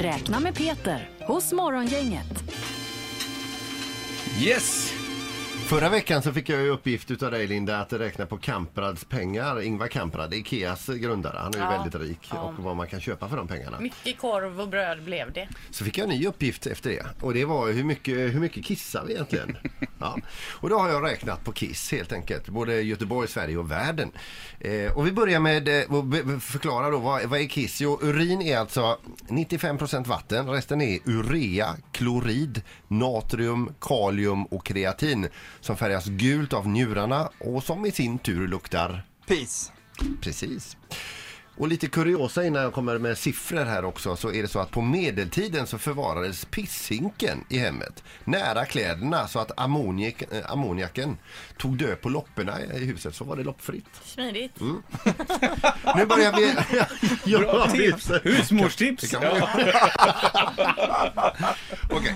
Räkna med Peter hos Morgongänget. Yes! Förra veckan så fick jag ju uppgift utav dig Linda att räkna på Kamprads pengar. Ingvar Kamprad, Ikeas grundare. Han är ju Ja. väldigt rik Ja. och vad man kan köpa för de pengarna. Mycket korv och bröd blev det. Så fick jag en ny uppgift efter det och det var hur mycket, hur mycket kissar vi egentligen? Ja. Och då har jag räknat på kiss helt enkelt, både Göteborg, Sverige och världen. Eh, och vi börjar med eh, att be- förklara då vad, vad är kiss? Jo, urin är alltså 95% vatten, resten är urea, klorid, natrium, kalium och kreatin som färgas gult av njurarna och som i sin tur luktar Peace. Precis. Och lite kuriosa innan jag kommer med siffror här också så är det så att på medeltiden så förvarades pisshinken i hemmet nära kläderna så att ammoniak, äh, ammoniaken tog död på lopporna i huset så var det loppfritt. Smidigt. Mm. Nu börjar vi... Bra tips! Husmorstips! Man Okej,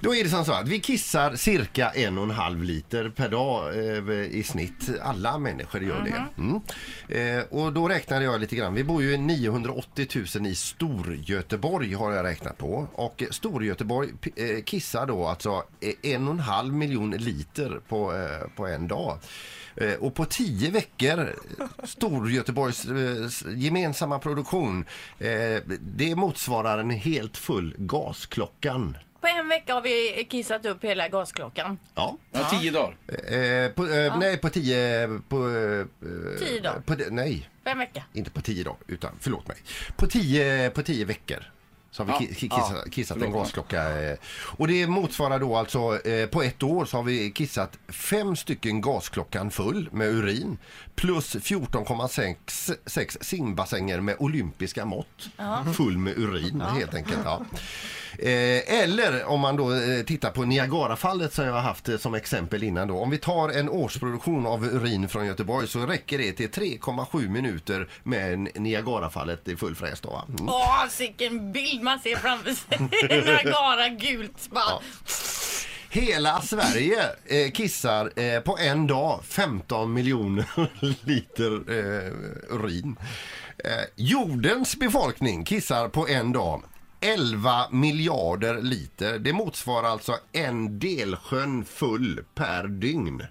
då är det som så att vi kissar cirka en och en halv liter per dag eh, i snitt. Alla människor gör det. Mm. Eh, och då räknade jag lite grann. Vi bor ju 980 000 i Storgöteborg har jag räknat på. Och Storgöteborg eh, kissar då alltså eh, en och en halv miljon liter på, eh, på en dag. Och på tio veckor, Storgöteborgs gemensamma produktion, det motsvarar en helt full gasklockan. På en vecka har vi kissat upp hela gasklockan. Ja. Ja, tio dagar. Eh, på, eh, Nej, på tio... På, eh, Tio dagar. På, nej, en vecka. inte på tio dagar, utan förlåt mig. På tio, på tio veckor. Så har vi Ja, ki- ki- kissat, kissat en gasklocka. eh, Och det motsvarar då alltså, eh, på ett år så har vi kissat fem stycken gasklockan full med urin. Plus 14,6 sex simbassänger med olympiska mått. Full med urin helt enkelt. Ja. Eh, eller om man då eh, tittar på Niagarafallet som jag har haft eh, som exempel innan då. Om vi tar en årsproduktion av urin från Göteborg så räcker det till 3,7 minuter med Niagarafallet i full fräs då. Mm. Åh, vilken bild man ser framför sig. Niagara gult bara. Ja. Hela Sverige eh, kissar eh, på en dag 15 miljoner liter eh, urin. Jordens befolkning kissar på en dag 11 miljarder liter. Det motsvarar alltså en delsjön full per dygn.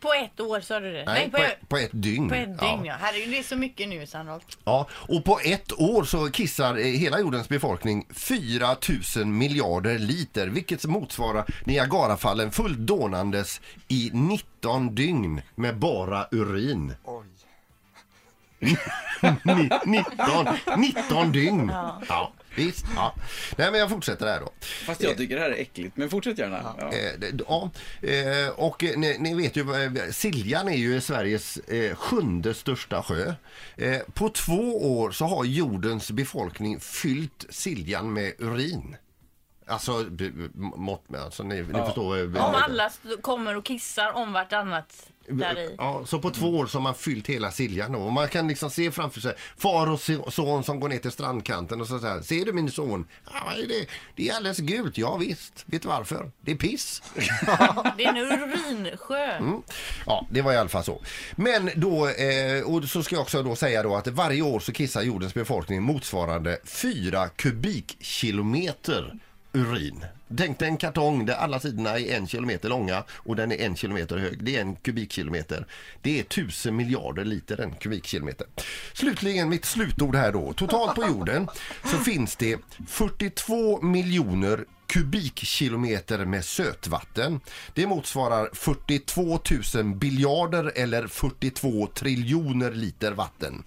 På ett år sa du det? Nej, på, ett, på ett dygn. på ett dygn Ja. ja. Herregud, det är så mycket nu sannolikt. Ja, och på ett år så kissar eh, hela jordens befolkning 4 000 miljarder liter, vilket motsvarar Niagarafallen fullt dånandes i 19 dygn med bara urin. Oj. Ni, 19, 19 dygn! Ja. visst. Ja. Nej, men jag fortsätter här då. Fast jag tycker det här är äckligt. Men fortsätt gärna. Ja. Eh, Ja, eh, och eh, ni, ni vet ju, eh, Siljan är ju Sveriges eh, sjunde största sjö. Eh, På två år så har jordens befolkning fyllt Siljan med urin. Alltså, b- b- mått med, alltså ni, ni förstår. Om alla st- kommer och kissar om vartannat där i. Ja, så på två år så har man fyllt hela Siljan då. Och man kan liksom se framför sig far och so- son som går ner till strandkanten och så säger Ser du min son? Ja, det, det är alldeles gult. Ja visst. Vet du varför? Det är piss. Det är en urinsjö. Mm. Ja, det var i alla fall så. Men då, eh, och så ska jag också då säga då att varje år så kissar jordens befolkning motsvarande 4 kubikkilometer urin. Tänk dig en kartong där alla sidorna är en kilometer långa och den är en kilometer hög. Det är en kubikkilometer. Det är tusen miljarder liter en kubikkilometer. Slutligen mitt slutord här då. Totalt på jorden så finns det 42 miljoner kubikkilometer med sötvatten. Det motsvarar 42 000 biljarder eller 42 triljoner liter vatten.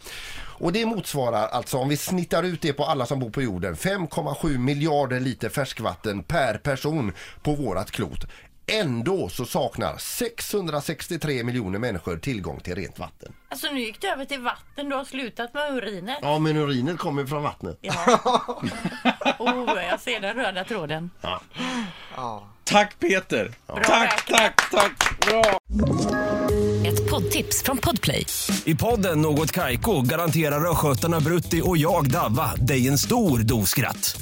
Och det motsvarar alltså om vi snittar ut det på alla som bor på jorden 5,7 miljarder liter färskvatten per person på vårat klot. Ändå så saknar 663 miljoner människor tillgång till rent vatten. Alltså nu gick det över till vatten. Du har slutat med urinet. Ja, men urinet kommer från vattnet. Ja. Oh, jag ser den röda tråden. Ja. Tack Peter! Bra tack, tack, tack! Bra! Ett poddtips från Podplay. I podden Något Kaiko garanterar östgötarna Brutti och jag, Davva, dig en stor dos skratt.